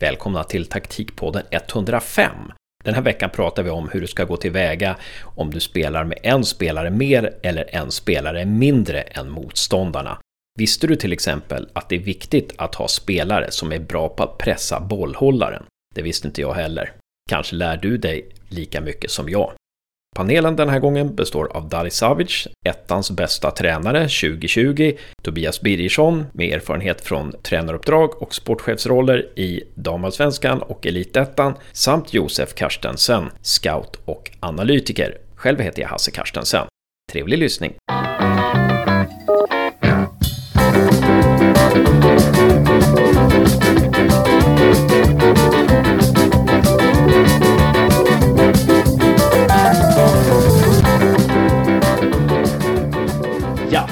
Välkomna till taktikpodden 105. Den här veckan pratar vi om hur du ska gå tillväga om du spelar med en spelare mer eller en spelare mindre än motståndarna. Visste du till exempel att det är viktigt att ha spelare som är bra på att pressa bollhållaren? Det visste inte jag heller. Kanske lär du dig lika mycket som jag. Panelen den här gången består av Dali Savic, ettans bästa tränare 2020, Tobias Birgersson med erfarenhet från tränaruppdrag och sportchefsroller i damallsvenskan och elitettan samt Josef Karstensen, scout och analytiker. Själv heter jag Hasse Karstensen. Trevlig lyssning!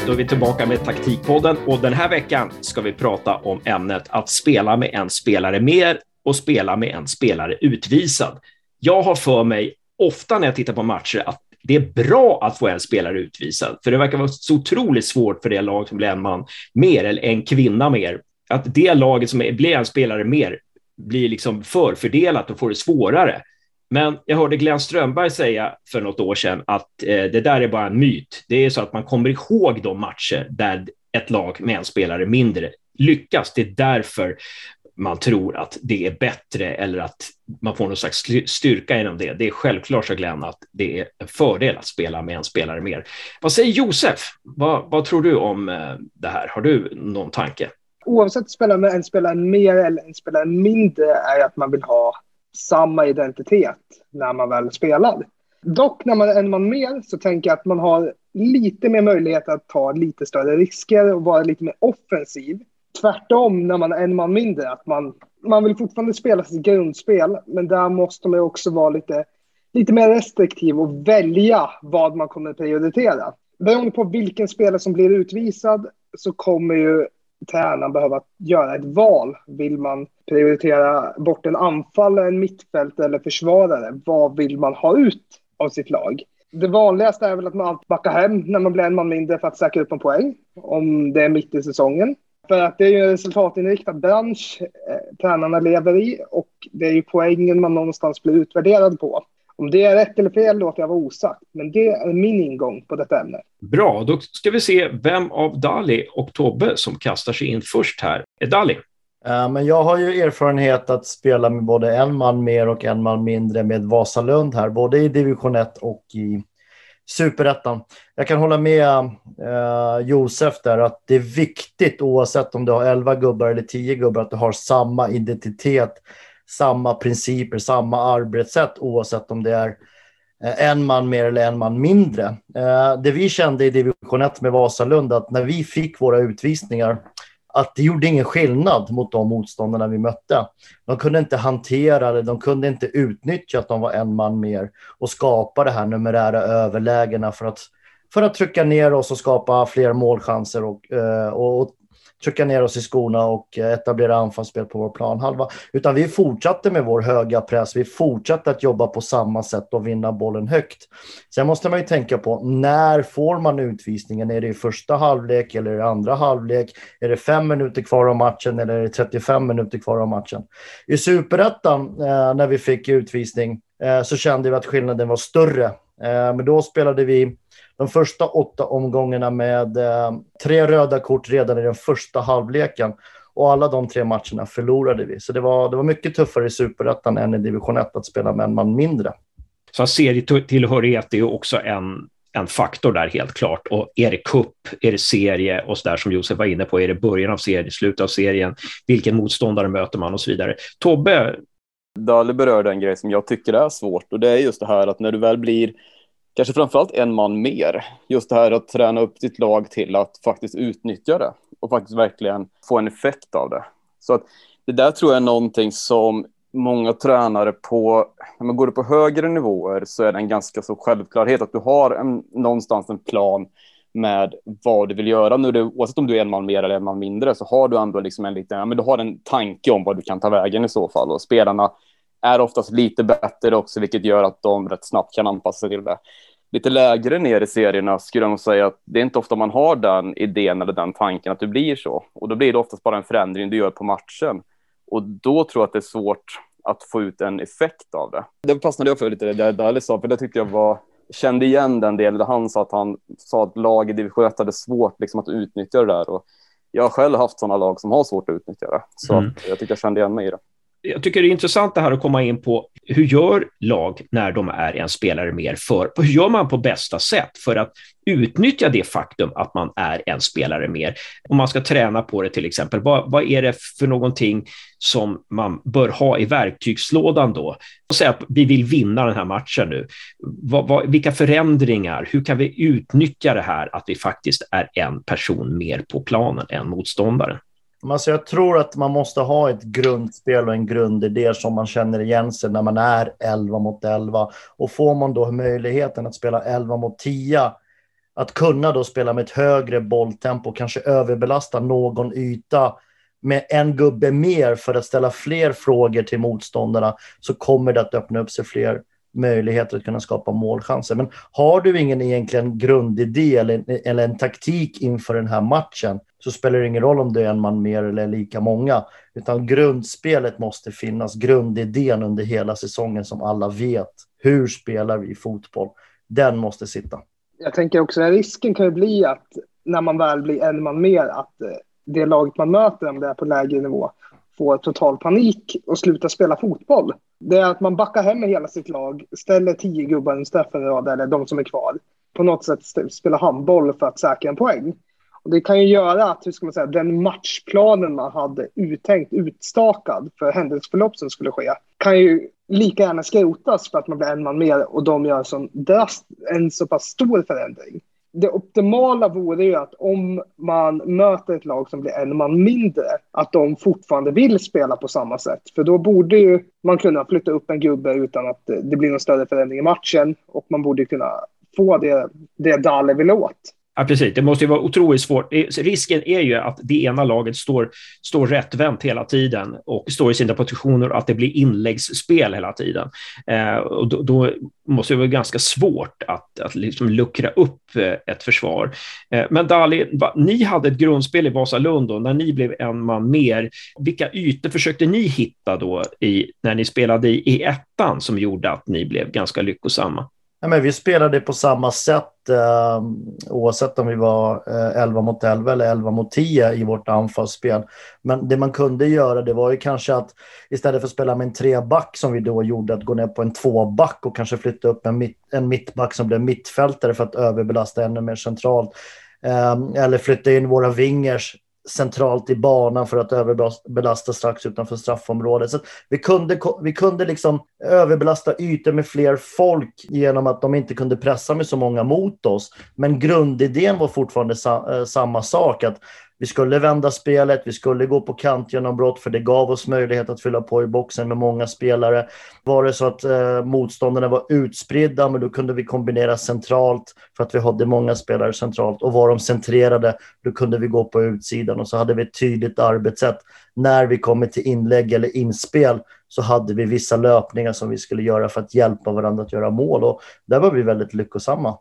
Då är vi tillbaka med Taktikpodden och den här veckan ska vi prata om ämnet att spela med en spelare mer och spela med en spelare utvisad. Jag har för mig ofta när jag tittar på matcher att det är bra att få en spelare utvisad, för det verkar vara så otroligt svårt för det lag som blir en man mer eller en kvinna mer. Att det laget som blir en spelare mer blir liksom förfördelat och får det svårare. Men jag hörde Glenn Strömberg säga för något år sedan att eh, det där är bara en myt. Det är så att man kommer ihåg de matcher där ett lag med en spelare mindre lyckas. Det är därför man tror att det är bättre eller att man får någon slags styrka inom det. Det är självklart, så Glenn, att det är en fördel att spela med en spelare mer. Vad säger Josef? Vad, vad tror du om eh, det här? Har du någon tanke? Oavsett att spela med en spelare mer eller en spelare mindre är att man vill ha samma identitet när man väl spelar. Dock när man är en man mer så tänker jag att man har lite mer möjlighet att ta lite större risker och vara lite mer offensiv. Tvärtom när man är en man mindre, att man, man vill fortfarande spela sitt grundspel, men där måste man också vara lite, lite mer restriktiv och välja vad man kommer prioritera. Beroende på vilken spelare som blir utvisad så kommer ju tränaren behöva göra ett val. Vill man prioritera bort en anfallare, en mittfältare eller försvarare? Vad vill man ha ut av sitt lag? Det vanligaste är väl att man alltid backar hem när man blir en man mindre för att säkra upp en poäng, om det är mitt i säsongen. För att det är ju en resultatinriktad bransch eh, tränarna lever i och det är ju poängen man någonstans blir utvärderad på. Om det är rätt eller fel låter jag vara osagt, men det är min ingång på detta ämne. Bra, då ska vi se vem av Dali och Tobbe som kastar sig in först här. Är Dali? Uh, men jag har ju erfarenhet att spela med både en man mer och en man mindre med Vasalund här, både i division 1 och i superettan. Jag kan hålla med uh, Josef där att det är viktigt oavsett om du har 11 gubbar eller 10 gubbar att du har samma identitet samma principer, samma arbetssätt oavsett om det är eh, en man mer eller en man mindre. Eh, det vi kände i division 1 med Vasalund, att när vi fick våra utvisningar, att det gjorde ingen skillnad mot de motståndarna vi mötte. De kunde inte hantera det, de kunde inte utnyttja att de var en man mer och skapa det här numerära överlägena för att, för att trycka ner oss och skapa fler målchanser och, eh, och, och trycka ner oss i skorna och eh, etablera anfallsspel på vår planhalva. Utan vi fortsatte med vår höga press. Vi fortsatte att jobba på samma sätt och vinna bollen högt. Sen måste man ju tänka på när får man utvisningen? Är det i första halvlek eller i andra halvlek? Är det fem minuter kvar av matchen eller är det 35 minuter kvar av matchen? I superettan eh, när vi fick utvisning eh, så kände vi att skillnaden var större. Eh, men då spelade vi de första åtta omgångarna med eh, tre röda kort redan i den första halvleken. Och alla de tre matcherna förlorade vi. Så det var, det var mycket tuffare i superettan än i division 1 att spela med en man mindre. Så serietillhörighet är ju också en, en faktor där helt klart. Och är det kupp, är det serie och så där som Josef var inne på, är det början av serien, slutet av serien, vilken motståndare möter man och så vidare. Tobbe? Dali berörde en grej som jag tycker är svårt och det är just det här att när du väl blir kanske framförallt en man mer. Just det här att träna upp ditt lag till att faktiskt utnyttja det och faktiskt verkligen få en effekt av det. Så att det där tror jag är någonting som många tränare på, när man går upp på högre nivåer så är det en ganska så självklarhet att du har en, någonstans en plan med vad du vill göra. Nu det, oavsett om du är en man mer eller en man mindre så har du ändå liksom en liten, ja, men du har en tanke om vad du kan ta vägen i så fall och spelarna är oftast lite bättre också, vilket gör att de rätt snabbt kan anpassa sig till det. Lite lägre ner i serierna skulle jag nog säga att det är inte ofta man har den idén eller den tanken att det blir så. Och då blir det oftast bara en förändring du gör på matchen. Och då tror jag att det är svårt att få ut en effekt av det. Det fastnade jag för lite, det Dallas sa, för det tyckte jag var kände igen den delen där han sa att han sa att lag i division 1 hade svårt liksom, att utnyttja det där. Och jag har själv haft sådana lag som har svårt att utnyttja det. Så mm. jag tycker jag kände igen mig i det jag tycker det är intressant det här att komma in på hur gör lag när de är en spelare mer för? Hur gör man på bästa sätt för att utnyttja det faktum att man är en spelare mer? Om man ska träna på det till exempel, vad, vad är det för någonting som man bör ha i verktygslådan då? Säg att vi vill vinna den här matchen nu. Vad, vad, vilka förändringar? Hur kan vi utnyttja det här att vi faktiskt är en person mer på planen än motståndaren? Alltså jag tror att man måste ha ett grundspel och en grundidé som man känner igen sig när man är 11 mot 11. Och får man då möjligheten att spela 11 mot 10, att kunna då spela med ett högre bolltempo, kanske överbelasta någon yta med en gubbe mer för att ställa fler frågor till motståndarna, så kommer det att öppna upp sig fler möjligheter att kunna skapa målchanser. Men har du ingen egentligen grundidé eller, eller en taktik inför den här matchen så spelar det ingen roll om det är en man mer eller lika många. Utan grundspelet måste finnas, grundidén under hela säsongen som alla vet. Hur spelar vi fotboll? Den måste sitta. Jag tänker också att risken kan ju bli att när man väl blir en man mer, att eh, det laget man möter, om det är på lägre nivå, får total panik och slutar spela fotboll. Det är att man backar hem med hela sitt lag, ställer tio gubbar i en rad, eller de som är kvar. På något sätt spelar handboll för att säkra en poäng. Och det kan ju göra att hur ska man säga, den matchplanen man hade uttänkt, utstakad för händelseförlopp som skulle ske, kan ju lika gärna skrotas för att man blir en man mer och de gör som drast, en så pass stor förändring det optimala vore ju att om man möter ett lag som blir en man mindre, att de fortfarande vill spela på samma sätt. För då borde ju man kunna flytta upp en gubbe utan att det blir någon större förändring i matchen och man borde kunna få det, det Dale vill åt. Ja, precis. Det måste ju vara otroligt svårt. Risken är ju att det ena laget står, står rättvänt hela tiden och står i sina positioner och att det blir inläggsspel hela tiden. Eh, och då, då, måste det vara ganska svårt att, att liksom luckra upp eh, ett försvar. Eh, men Dali, va, ni hade ett grundspel i Vasalund när ni blev en man mer. Vilka ytor försökte ni hitta då i, när ni spelade i, i ettan som gjorde att ni blev ganska lyckosamma? Ja, men vi spelade på samma sätt eh, oavsett om vi var eh, 11 mot 11 eller 11 mot 10 i vårt anfallsspel. Men det man kunde göra det var ju kanske att istället för att spela med en treback som vi då gjorde, att gå ner på en tvåback och kanske flytta upp en, mitt, en mittback som blev mittfältare för att överbelasta ännu mer centralt. Eh, eller flytta in våra vingers centralt i banan för att överbelasta strax utanför straffområdet. Så vi kunde, vi kunde liksom överbelasta ytor med fler folk genom att de inte kunde pressa med så många mot oss. Men grundidén var fortfarande sa, eh, samma sak, att vi skulle vända spelet, vi skulle gå på kantgenombrott för det gav oss möjlighet att fylla på i boxen med många spelare. Var det så att eh, motståndarna var utspridda, men då kunde vi kombinera centralt för att vi hade många spelare centralt. Och var de centrerade, då kunde vi gå på utsidan och så hade vi ett tydligt arbetssätt. När vi kommer till inlägg eller inspel så hade vi vissa löpningar som vi skulle göra för att hjälpa varandra att göra mål och där var vi väldigt lyckosamma.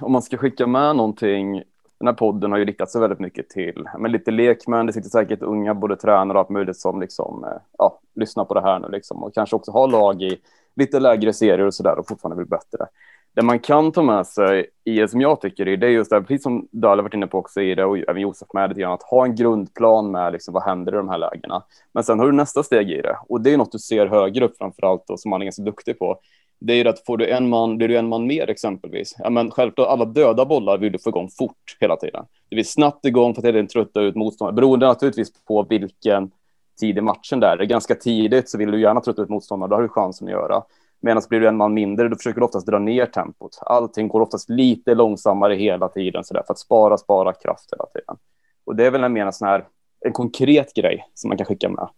Om man ska skicka med någonting den här podden har ju riktat sig väldigt mycket till men lite lekmän. Det sitter säkert unga, både tränare och allt möjligt som liksom, eh, ja, lyssnar på det här nu liksom, och kanske också har lag i lite lägre serier och så där och fortfarande vill bättre. Det man kan ta med sig i det som jag tycker är, det är just det, precis som Dahl varit inne på också i det och även Josef med lite grann, att ha en grundplan med liksom, vad händer i de här lägena. Men sen har du nästa steg i det och det är något du ser högre upp framför allt och som man är ganska duktig på det är ju att får du en man, blir du en man mer exempelvis, ja men självklart alla döda bollar vill du få igång fort hela tiden. Du vill snabbt igång för att inte trötta ut motståndare, beroende naturligtvis på vilken tid i matchen där. Det är ganska tidigt så vill du gärna trötta ut motståndare, då har du chansen att göra. Medan blir du en man mindre, då försöker du oftast dra ner tempot. Allting går oftast lite långsammare hela tiden så där, för att spara, spara kraft hela tiden. Och det är väl en mer sån här, en konkret grej som man kan skicka med.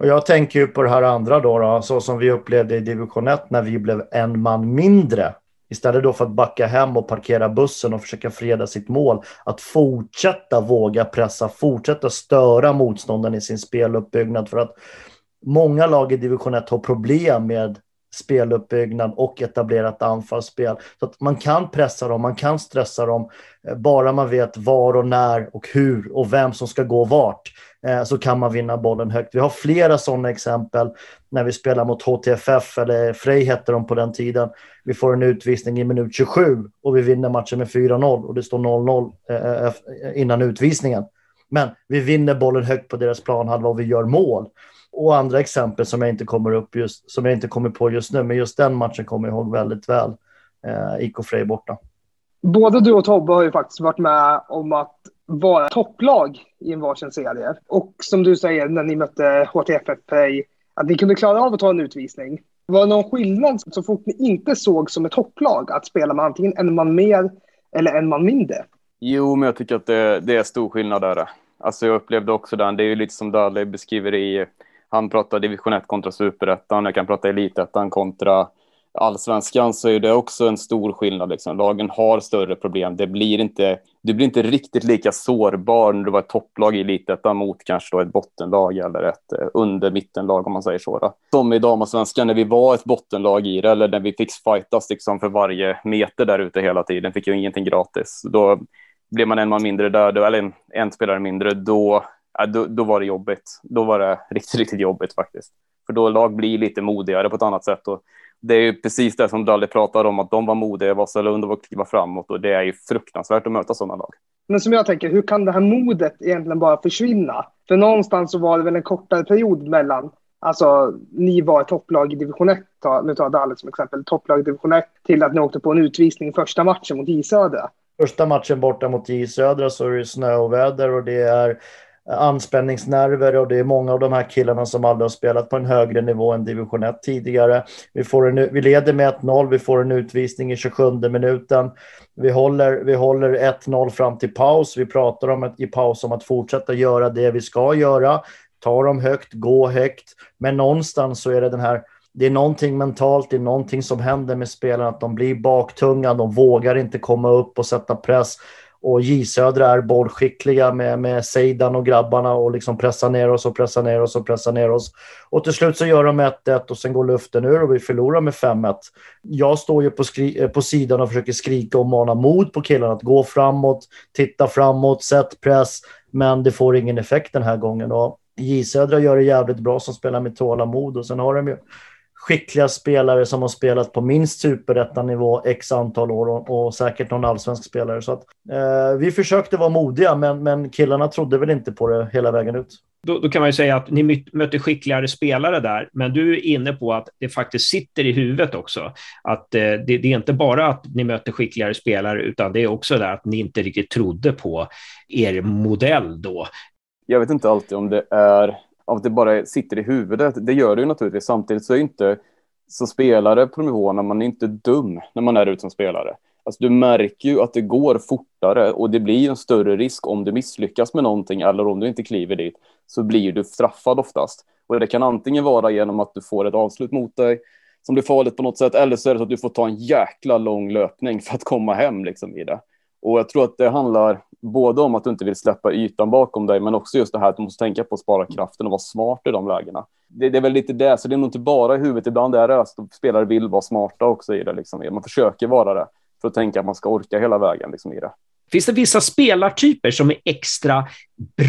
Och jag tänker ju på det här andra då, då, så som vi upplevde i division 1 när vi blev en man mindre. Istället då för att backa hem och parkera bussen och försöka freda sitt mål. Att fortsätta våga pressa, fortsätta störa motståndaren i sin speluppbyggnad. För att många lag i division 1 har problem med speluppbyggnad och etablerat anfallsspel. Så att man kan pressa dem, man kan stressa dem, eh, bara man vet var och när och hur och vem som ska gå vart Eh, så kan man vinna bollen högt. Vi har flera sådana exempel när vi spelar mot HTFF, eller Frej hette de på den tiden. Vi får en utvisning i minut 27 och vi vinner matchen med 4-0 och det står 0-0 eh, eh, eh, innan utvisningen. Men vi vinner bollen högt på deras planhalva och vi gör mål. Och andra exempel som jag inte kommer upp just, som jag inte kommer på just nu, men just den matchen kommer jag ihåg väldigt väl. Eh, IK Frej borta. Både du och Tobbe har ju faktiskt varit med om att vara topplag i en varsin serie. Och som du säger, när ni mötte HTFF att ni kunde klara av att ta en utvisning. Var det någon skillnad så fort ni inte såg som ett topplag att spela med antingen en man mer eller en man mindre? Jo, men jag tycker att det, det är stor skillnad där. Alltså jag upplevde också den, det är ju lite som Dalle beskriver i han pratar division 1 kontra superettan, jag kan prata elitettan kontra allsvenskan så är det också en stor skillnad. Liksom. Lagen har större problem. Det blir inte, du blir inte riktigt lika sårbar när du var ett topplag i elitettan mot kanske då ett bottenlag eller ett eh, under mittenlag om man säger så. Då. Som i damallsvenskan när vi var ett bottenlag i det eller när vi fick fightas liksom för varje meter där ute hela tiden, fick ju ingenting gratis. Då blev man en man mindre där, eller en, en spelare mindre, då ja, då, då, var det jobbigt. Då var det riktigt, riktigt jobbigt faktiskt. För då lag blir lite modigare på ett annat sätt. Och det är ju precis det som Dalle pratade om, att de var modiga, Vasalund och kliva framåt och det är ju fruktansvärt att möta sådana lag. Men som jag tänker, hur kan det här modet egentligen bara försvinna? För någonstans så var det väl en kortare period mellan Alltså, ni var ett topplag i division 1, nu tar jag Dalle som exempel, topplag i division 1, till att ni åkte på en utvisning i första matchen mot J. Första matchen borta mot J Södra så är det snöoväder och det är anspänningsnerver och det är många av de här killarna som aldrig har spelat på en högre nivå än division 1 tidigare. Vi, får en, vi leder med 1-0, vi får en utvisning i 27 minuten. Vi håller, vi håller 1-0 fram till paus. Vi pratar om att, i paus om att fortsätta göra det vi ska göra. Ta dem högt, gå högt. Men någonstans så är det den här det är någonting mentalt, det är någonting som händer med spelarna, att de blir baktunga, de vågar inte komma upp och sätta press. Och J Södra är bollskickliga med, med Seidan och grabbarna och liksom pressar ner oss och pressar ner oss och pressar ner oss. Och till slut så gör de 1-1 och sen går luften ur och vi förlorar med 5-1. Jag står ju på, skri- eh, på sidan och försöker skrika och mana mod på killarna att gå framåt, titta framåt, sätt press. Men det får ingen effekt den här gången. Och J Södra gör det jävligt bra som spelar med tålamod och sen har de ju skickliga spelare som har spelat på minst superettanivå x antal år och, och, säkert någon allsvensk spelare. Så att, eh, vi försökte vara modiga, men, men killarna trodde väl inte på det hela vägen ut. Då, då, kan man ju säga att ni mötte skickligare spelare där, men du är inne på att det faktiskt sitter i huvudet också. Att eh, det, det, är inte bara att ni mötte skickligare spelare, utan det är också det att ni inte riktigt trodde på er modell då. Jag vet inte alltid om det är av att det bara sitter i huvudet. Det gör det ju naturligtvis. Samtidigt så är inte som spelare på nivåerna, man är inte dum när man är ute som spelare. Alltså, du märker ju att det går fortare och det blir en större risk om du misslyckas med någonting eller om du inte kliver dit så blir du straffad oftast. Och det kan antingen vara genom att du får ett avslut mot dig som blir farligt på något sätt eller så är det så att du får ta en jäkla lång löpning för att komma hem liksom i det. Och jag tror att det handlar både om att du inte vill släppa ytan bakom dig, men också just det här att du måste tänka på att spara kraften och vara smart i de lägena. Det, det är väl lite det, så det är nog inte bara i huvudet, ibland är det att spelare vill vara smarta också i det. Liksom. Man försöker vara det för att tänka att man ska orka hela vägen liksom, i det. Finns det vissa spelartyper som är extra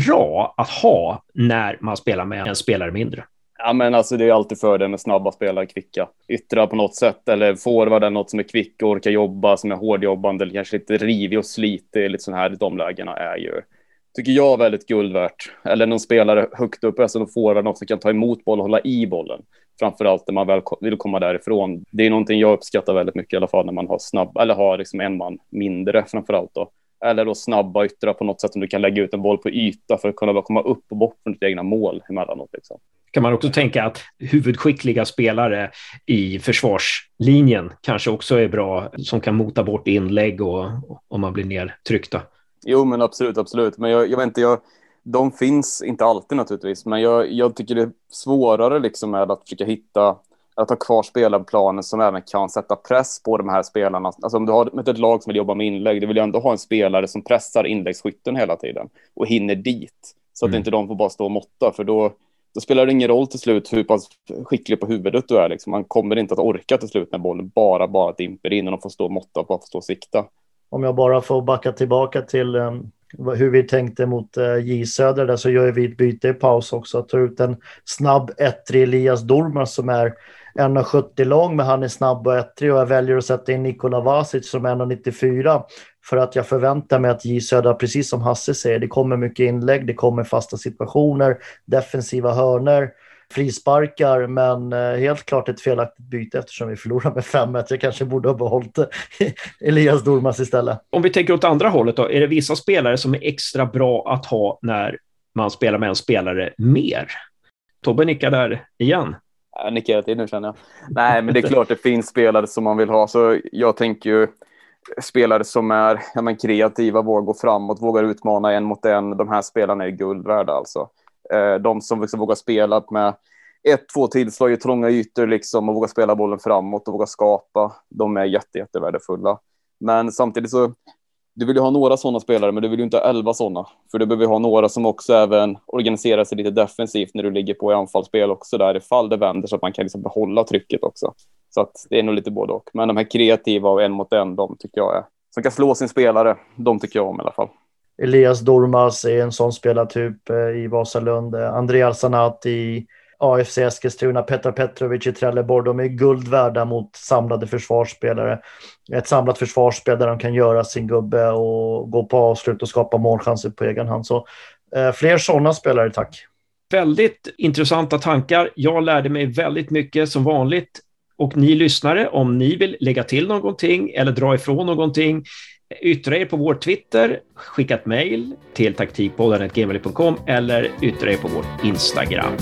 bra att ha när man spelar med en spelare mindre? Ja, men alltså det är alltid fördel med snabba spelare, kvicka. Yttra på något sätt, eller forwarden något som är kvick och orkar jobba, som är hårdjobbande, eller kanske lite rivig och slitig, lite sån här, de lägena är ju, tycker jag, väldigt guld värt. Eller någon spelare högt upp, alltså någon forward, något som kan ta emot boll och hålla i bollen. Framförallt när man väl vill komma därifrån. Det är någonting jag uppskattar väldigt mycket i alla fall när man har snabb, eller har liksom en man mindre framförallt då. Eller då snabba yttra på något sätt som du kan lägga ut en boll på yta för att kunna komma upp och bort från ditt egna mål emellanåt. Liksom kan man också tänka att huvudskickliga spelare i försvarslinjen kanske också är bra, som kan mota bort inlägg och om man blir nedtryckta. Jo, men absolut, absolut. Men jag, jag vet inte, jag, de finns inte alltid naturligtvis, men jag, jag tycker det är svårare liksom med att försöka hitta att ha kvar spelarplanen som även kan sätta press på de här spelarna. Alltså om du har ett lag som vill jobba med inlägg, du vill ju ändå ha en spelare som pressar inläggsskytten hela tiden och hinner dit. Så att mm. inte de får bara stå och måtta, för då, då spelar det ingen roll till slut hur pass skicklig på huvudet du är. Liksom. Man kommer inte att orka till slut när bollen bara, bara dimper in och de får stå och måtta, bara får stå och sikta. Om jag bara får backa tillbaka till um, hur vi tänkte mot uh, J Söder där så gör vi ett byte i paus också. Att ta ut en snabb ettrig Elias Dormar som är 1,70 lång men han är snabb och ettrig och jag väljer att sätta in Nikola Vasic som 1,94 för att jag förväntar mig att J Södra, precis som Hasse säger, det kommer mycket inlägg, det kommer fasta situationer, defensiva hörner, frisparkar, men eh, helt klart ett felaktigt byte eftersom vi förlorar med 5-1. Jag kanske borde ha behållit Elias Dormas istället. Om vi tänker åt andra hållet då, är det vissa spelare som är extra bra att ha när man spelar med en spelare mer? Tobbe nickar där igen. Jag nickar hela tiden nu känner jag. Nej, men det är klart det finns spelare som man vill ha, så jag tänker ju spelare som är ja, men kreativa, vågar gå framåt, vågar utmana en mot en. De här spelarna är guld värda alltså. Eh, de som liksom vågar spela med ett, två tillslag i trånga ytor liksom och vågar spela bollen framåt och vågar skapa. De är jätte, jättevärdefulla. Men samtidigt så du vill ju ha några sådana spelare, men du vill ju inte ha elva sådana. För du behöver ha några som också även organiserar sig lite defensivt när du ligger på i anfallsspel också där ifall det vänder så att man kan liksom behålla trycket också. Så att det är nog lite både och. Men de här kreativa och en mot en, de tycker jag är, som kan slå sin spelare, de tycker jag om i alla fall. Elias Dormas är en sån spelartyp eh, i Vasalund. Eh, Andreas Sanat i AFC Eskilstuna, Petar Petrovic i Trelleborg. De är guld värda mot samlade försvarsspelare. Ett samlat försvarsspel där de kan göra sin gubbe och gå på avslut och skapa målchanser på egen hand. Så eh, fler sådana spelare, tack. Väldigt intressanta tankar. Jag lärde mig väldigt mycket som vanligt. Och ni lyssnare, om ni vill lägga till någonting eller dra ifrån någonting, yttra er på vår Twitter, skicka ett mejl till taktikpodden.gmail.com eller yttra er på vår Instagram.